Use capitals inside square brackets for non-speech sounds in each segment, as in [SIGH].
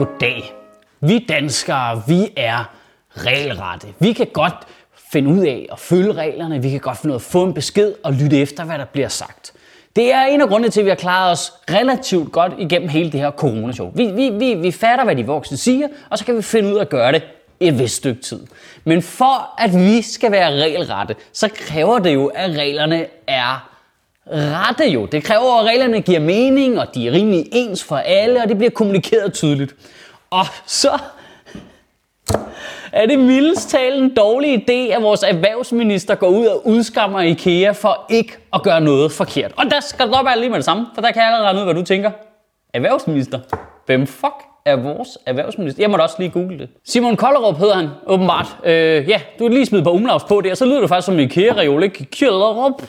Goddag. Vi danskere, vi er regelrette. Vi kan godt finde ud af at følge reglerne. Vi kan godt finde ud af at få en besked og lytte efter, hvad der bliver sagt. Det er en af grundene til, at vi har klaret os relativt godt igennem hele det her coronashow. Vi, vi, vi, vi fatter, hvad de voksne siger, og så kan vi finde ud af at gøre det et vist stykke tid. Men for at vi skal være regelrette, så kræver det jo, at reglerne er rette jo. Det kræver, at reglerne giver mening, og de er rimelig ens for alle, og det bliver kommunikeret tydeligt. Og så er det mildest tale en dårlig idé, at vores erhvervsminister går ud og udskammer IKEA for ikke at gøre noget forkert. Og der skal du droppe lige med det samme, for der kan jeg allerede regne ud, hvad du tænker. Erhvervsminister? Hvem fuck er vores erhvervsminister. Jeg må da også lige google det. Simon Kollerup hedder han, åbenbart. Øh, ja, du kan lige smide på umlaus på det, og så lyder det faktisk som IKEA-reol, ikke? Kollerup.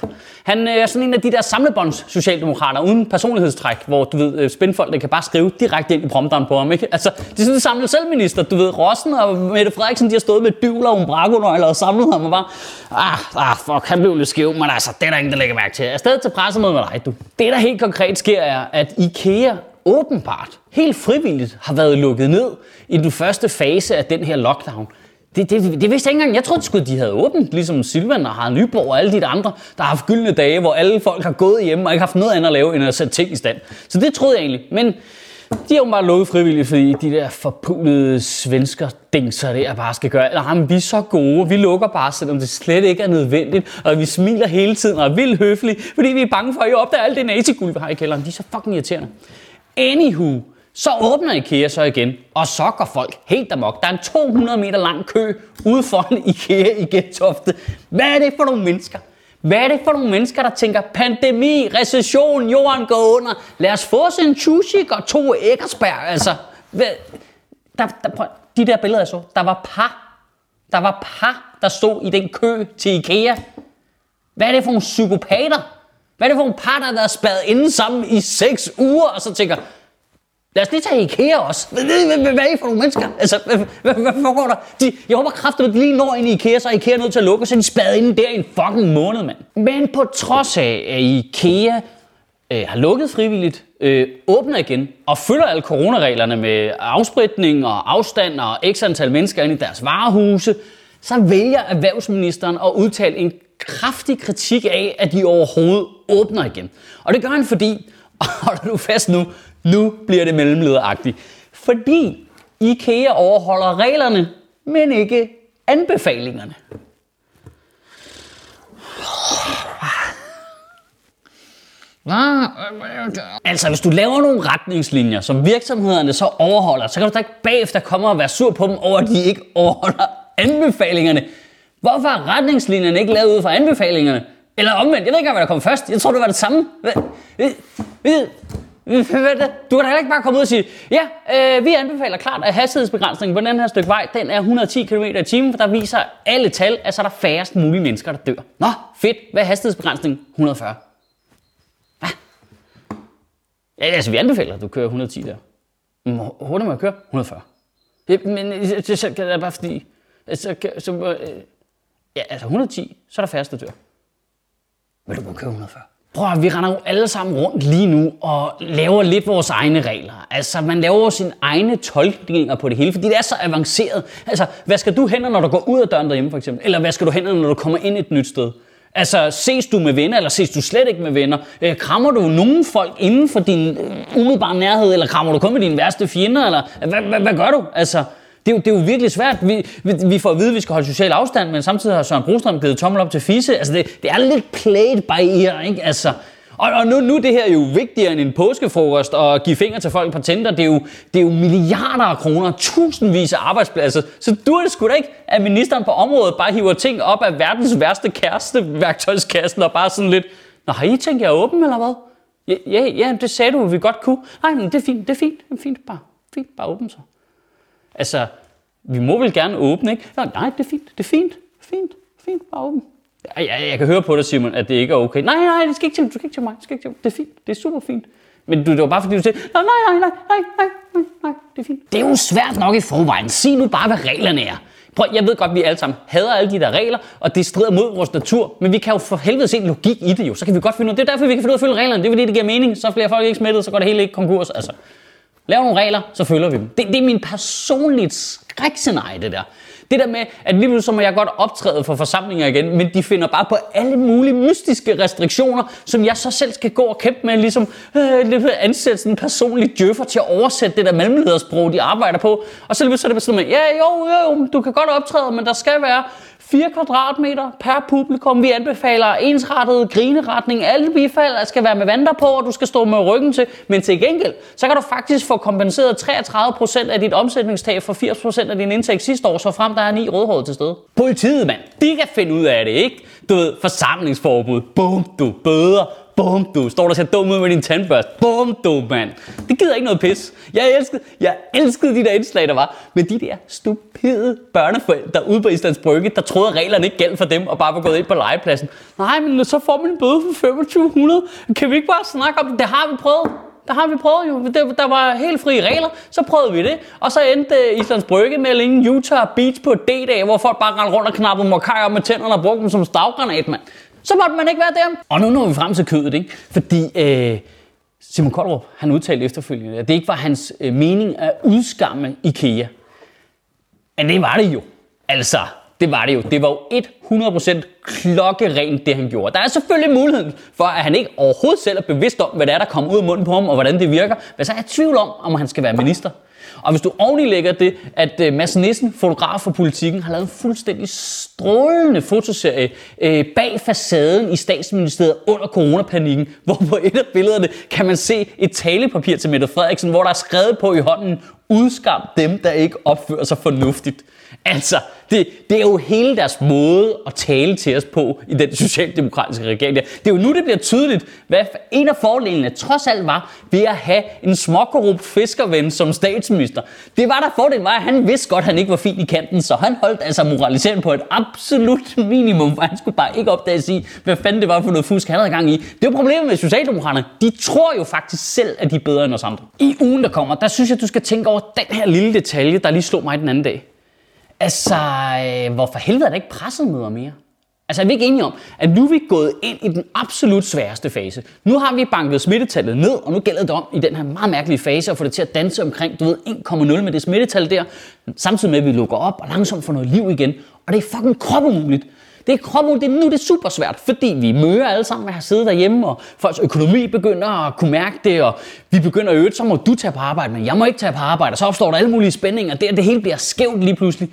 Han øh, er sådan en af de der samlebånds socialdemokrater uden personlighedstræk, hvor du ved, øh, spændfolk kan bare skrive direkte ind i prompteren på ham, ikke? Altså, det er sådan en samlet selvminister, du ved, Rossen og Mette Frederiksen, de har stået med dyvler og umbrakonøgler og samlet ham og bare, ah, ah, fuck, han blev lidt skæv, men altså, det er der ingen, der lægger mærke til. Afsted til pressemøde med dig, du. Det, der helt konkret sker, er, at IKEA åbenbart, helt frivilligt, har været lukket ned i den første fase af den her lockdown. Det, det, det vidste jeg ikke engang. Jeg troede sgu, de havde åbent, ligesom Silvan og Harald Nyborg og alle de andre, der har haft gyldne dage, hvor alle folk har gået hjemme og ikke haft noget andet at lave, end at sætte ting i stand. Så det troede jeg egentlig. Men de har jo bare lukket frivilligt, fordi de der forpulede svensker dingser der bare skal gøre. Eller, vi er så gode, vi lukker bare, selvom det slet ikke er nødvendigt, og vi smiler hele tiden og er vildt høflige, fordi vi er bange for, at I opdager alt det naziguld, vi har i kælderen. De er så fucking irriterende. Anywho, så åbner IKEA så igen, og så går folk helt amok. Der er en 200 meter lang kø ude foran [LAUGHS] IKEA i Gentofte. Hvad er det for nogle mennesker? Hvad er det for nogle mennesker, der tænker, pandemi, recession, jorden går under, lad os få os en sushi og to æggersbær, altså. Hvad? Der, der, prøv, de der billeder, jeg så, der var par. Der var par, der stod i den kø til IKEA. Hvad er det for nogle psykopater? Hvad er det for en par, der har været spadet inde sammen i 6 uger, og så tænker, Lad os lige tage IKEA også. Hvad, hvad, hvad er I for nogle mennesker? Altså, hvad, hvad, hvad foregår der? De, jeg håber kraftigt, at de lige når ind i IKEA, så er IKEA nødt til at lukke, og så er de spadet inde der i en fucking måned, mand. Men på trods af, at IKEA øh, har lukket frivilligt, øh, åbner igen og følger alle coronareglerne med afspritning og afstand og x antal mennesker ind i deres varehuse, så vælger erhvervsministeren at udtale en kraftig kritik af, at de overhovedet åbner igen. Og det gør han fordi, og [LAUGHS] holder du fast nu, nu bliver det mellemlederagtigt. Fordi IKEA overholder reglerne, men ikke anbefalingerne. Altså, hvis du laver nogle retningslinjer, som virksomhederne så overholder, så kan du da ikke bagefter komme og være sur på dem over, at de ikke overholder anbefalingerne. Hvorfor er retningslinjerne ikke lavet ud fra anbefalingerne? Eller omvendt, jeg ved ikke hvad der kom først. Jeg tror, det var det samme. Du kan da ikke bare komme ud og sige, ja, øh, vi anbefaler klart, at hastighedsbegrænsningen på den her stykke vej, den er 110 km i timen, for der viser alle tal, at så er der færrest mulige mennesker, der dør. Nå, fedt. Hvad er hastighedsbegrænsningen? 140. Hvad? Ja, altså, vi anbefaler, at du kører 110 der. Hurtigt må jeg køre? 140. Ja, men det, det, er bare fordi... Så, så, øh, ja, altså 110, så er der færrest, der dør. Men du må køre 140. Prøv at, vi render jo alle sammen rundt lige nu og laver lidt vores egne regler. Altså, man laver sine egne tolkninger på det hele, fordi det er så avanceret. Altså, hvad skal du hen, når du går ud af døren derhjemme, for eksempel? Eller hvad skal du hen, når du kommer ind et nyt sted? Altså, ses du med venner, eller ses du slet ikke med venner? Øh, krammer du nogen folk inden for din øh, umiddelbare nærhed, eller krammer du kun med dine værste fjender, eller hvad, hvad, hvad gør du? Altså, det er, jo, det er jo virkelig svært. Vi, vi, vi får at vide, at vi skal holde social afstand, men samtidig har Søren Brostrøm givet tommel op til fisse. Altså, det, det er lidt played by ear, ikke? Altså, Og, og nu, nu er det her jo vigtigere end en påskefrokost og give fingre til folk på Tinder. Det er, jo, det er jo milliarder af kroner, tusindvis af arbejdspladser. Så du er det sgu da ikke, at ministeren på området bare hiver ting op af verdens værste kæreste værktøjskassen og bare sådan lidt, Nå, har I tænkt jer åben eller hvad? Ja, ja, ja, det sagde du, at vi godt kunne. Nej, men det er fint, det er fint, det er fint, bare, fint, bare åben så. Altså, vi må vel gerne åbne, ikke? Nå, nej, det er fint, det er fint, fint, fint, bare åbne. Jeg, jeg, jeg kan høre på dig, Simon, at det ikke er okay. Nej, nej, det skal ikke til, du skal ikke til mig, det skal ikke til mig. Det er fint, det er super fint. Men du, det var bare fordi, du sagde, nej, nej, nej, nej, nej, nej, nej, det er fint. Det er jo svært nok i forvejen. Sig nu bare, hvad reglerne er. Prøv, jeg ved godt, at vi alle sammen hader alle de der regler, og det strider mod vores natur, men vi kan jo for helvede se logik i det jo. Så kan vi godt finde ud af, det er derfor, vi kan finde ud af at følge reglerne. Det er fordi, det giver mening, så bliver folk ikke smittet, så går det hele ikke konkurs. Altså, lav nogle regler, så følger vi dem. Det, det er min personlige skrækscenarie, det der. Det der med, at lige pludselig så må jeg godt optræde for forsamlinger igen, men de finder bare på alle mulige mystiske restriktioner, som jeg så selv skal gå og kæmpe med, ligesom øh, ansætte sådan en personlig djøffer til at oversætte det der mellemledersprog, de arbejder på. Og så, så er det sådan med, ja jo, jo, jo, du kan godt optræde, men der skal være 4 kvadratmeter per publikum. Vi anbefaler ensrettet grineretning. Alle bifald skal være med vandter på, og du skal stå med ryggen til. Men til gengæld, så kan du faktisk få kompenseret 33% af dit omsætningstab for 80% af din indtægt sidste år, så frem der er ni rødhårede til stede. Politiet, mand, de kan finde ud af det, ikke? Du ved, forsamlingsforbud, bum, du, bøder, Bum, du. Står der og ser dum ud med din tandbørste. Bum, du, mand. Det gider ikke noget pis. Jeg elskede, jeg elskede de der indslag, der var. Men de der stupide børneforældre ude på Islands Brygge, der troede, at reglerne ikke galt for dem, og bare var gået ind på legepladsen. Nej, men så får man en bøde for 2500. Kan vi ikke bare snakke om det? Det har vi prøvet. Der har vi prøvet jo. Der, der var helt frie regler. Så prøvede vi det. Og så endte øh, Islands Brygge med at ligne Utah Beach på D-dag, hvor folk bare rendte rundt og knappede mokajer med tænderne og brugte dem som stavgranat, mand. Så måtte man ikke være der. Og nu når vi frem til kødet, ikke? Fordi øh, Simon Koldrup, han udtalte efterfølgende, at det ikke var hans øh, mening at udskamme IKEA. Men det var det jo. Altså, det var det jo. Det var jo 100% klokkerent, det han gjorde. Der er selvfølgelig muligheden for, at han ikke overhovedet selv er bevidst om, hvad det er, der kommer ud af munden på ham, og hvordan det virker. Men så er jeg i tvivl om, om han skal være minister. Og hvis du oveni lægger det, at øh, Mads Nissen, fotograf for politikken, har lavet en fuldstændig strålende fotoserie øh, bag facaden i statsministeriet under coronapanikken, [LAUGHS] hvor på et af billederne kan man se et talepapir til Mette Frederiksen, hvor der er skrevet på i hånden, udskam dem, der ikke opfører sig fornuftigt. Altså, det, det er jo hele deres måde at tale til os på i den socialdemokratiske regering. Det er jo nu, det bliver tydeligt, hvad en af fordelene trods alt var ved at have en småkorrupt fiskerven som statsminister. Det var der fordelen var, at han vidste godt, at han ikke var fin i kanten, så han holdt altså moraliseringen på et absolut minimum, for han skulle bare ikke opdage at sige, hvad fanden det var for noget fusk, han havde gang i. Det er problemet med Socialdemokraterne. De tror jo faktisk selv, at de er bedre end os andre. I ugen, der kommer, der synes jeg, du skal tænke over den her lille detalje, der lige slog mig den anden dag. Altså, øh, hvorfor helvede er der ikke pressemøder mere? Altså er vi ikke enige om, at nu er vi gået ind i den absolut sværeste fase. Nu har vi banket smittetallet ned, og nu gælder det om i den her meget mærkelige fase at få det til at danse omkring, du ved, 1,0 med det smittetal der, samtidig med at vi lukker op og langsomt får noget liv igen. Og det er fucking kropumuligt. Det er kropumuligt, det er nu det er super svært, fordi vi møder alle sammen med at have siddet derhjemme, og folks økonomi begynder at kunne mærke det, og vi begynder at øve, så må du tage på arbejde, men jeg må ikke tage på arbejde, og så opstår der alle mulige spændinger, det, det hele bliver skævt lige pludselig.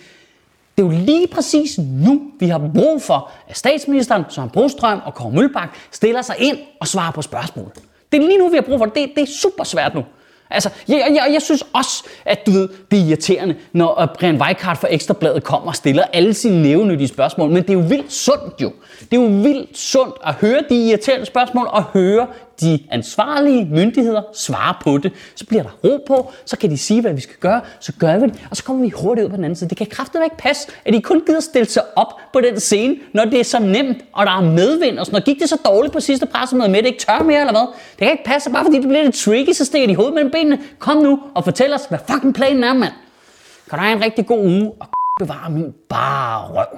Det er jo lige præcis nu, vi har brug for, at statsministeren, Søren Brostrøm og Kåre Mølbak stiller sig ind og svarer på spørgsmål. Det er lige nu, vi har brug for det. Det, det er super svært nu. Altså, jeg, jeg, jeg synes også, at du ved, det er irriterende, når øh, Brian Weikart fra Ekstrabladet kommer og stiller alle sine nævnyttige spørgsmål. Men det er jo vildt sundt jo. Det er jo vildt sundt at høre de irriterende spørgsmål og høre de ansvarlige myndigheder svarer på det. Så bliver der ro på, så kan de sige, hvad vi skal gøre, så gør vi det, og så kommer vi hurtigt ud på den anden side. Det kan kraftigt ikke passe, at de kun gider stille sig op på den scene, når det er så nemt, og der er medvind og sådan noget. Gik det så dårligt på sidste pressemøde med, det ikke tør mere eller hvad? Det kan ikke passe, bare fordi det bliver lidt tricky, så stikker de hovedet mellem benene. Kom nu og fortæl os, hvad fucking planen er, mand. Kan du have en rigtig god uge, og bevare min bare røv.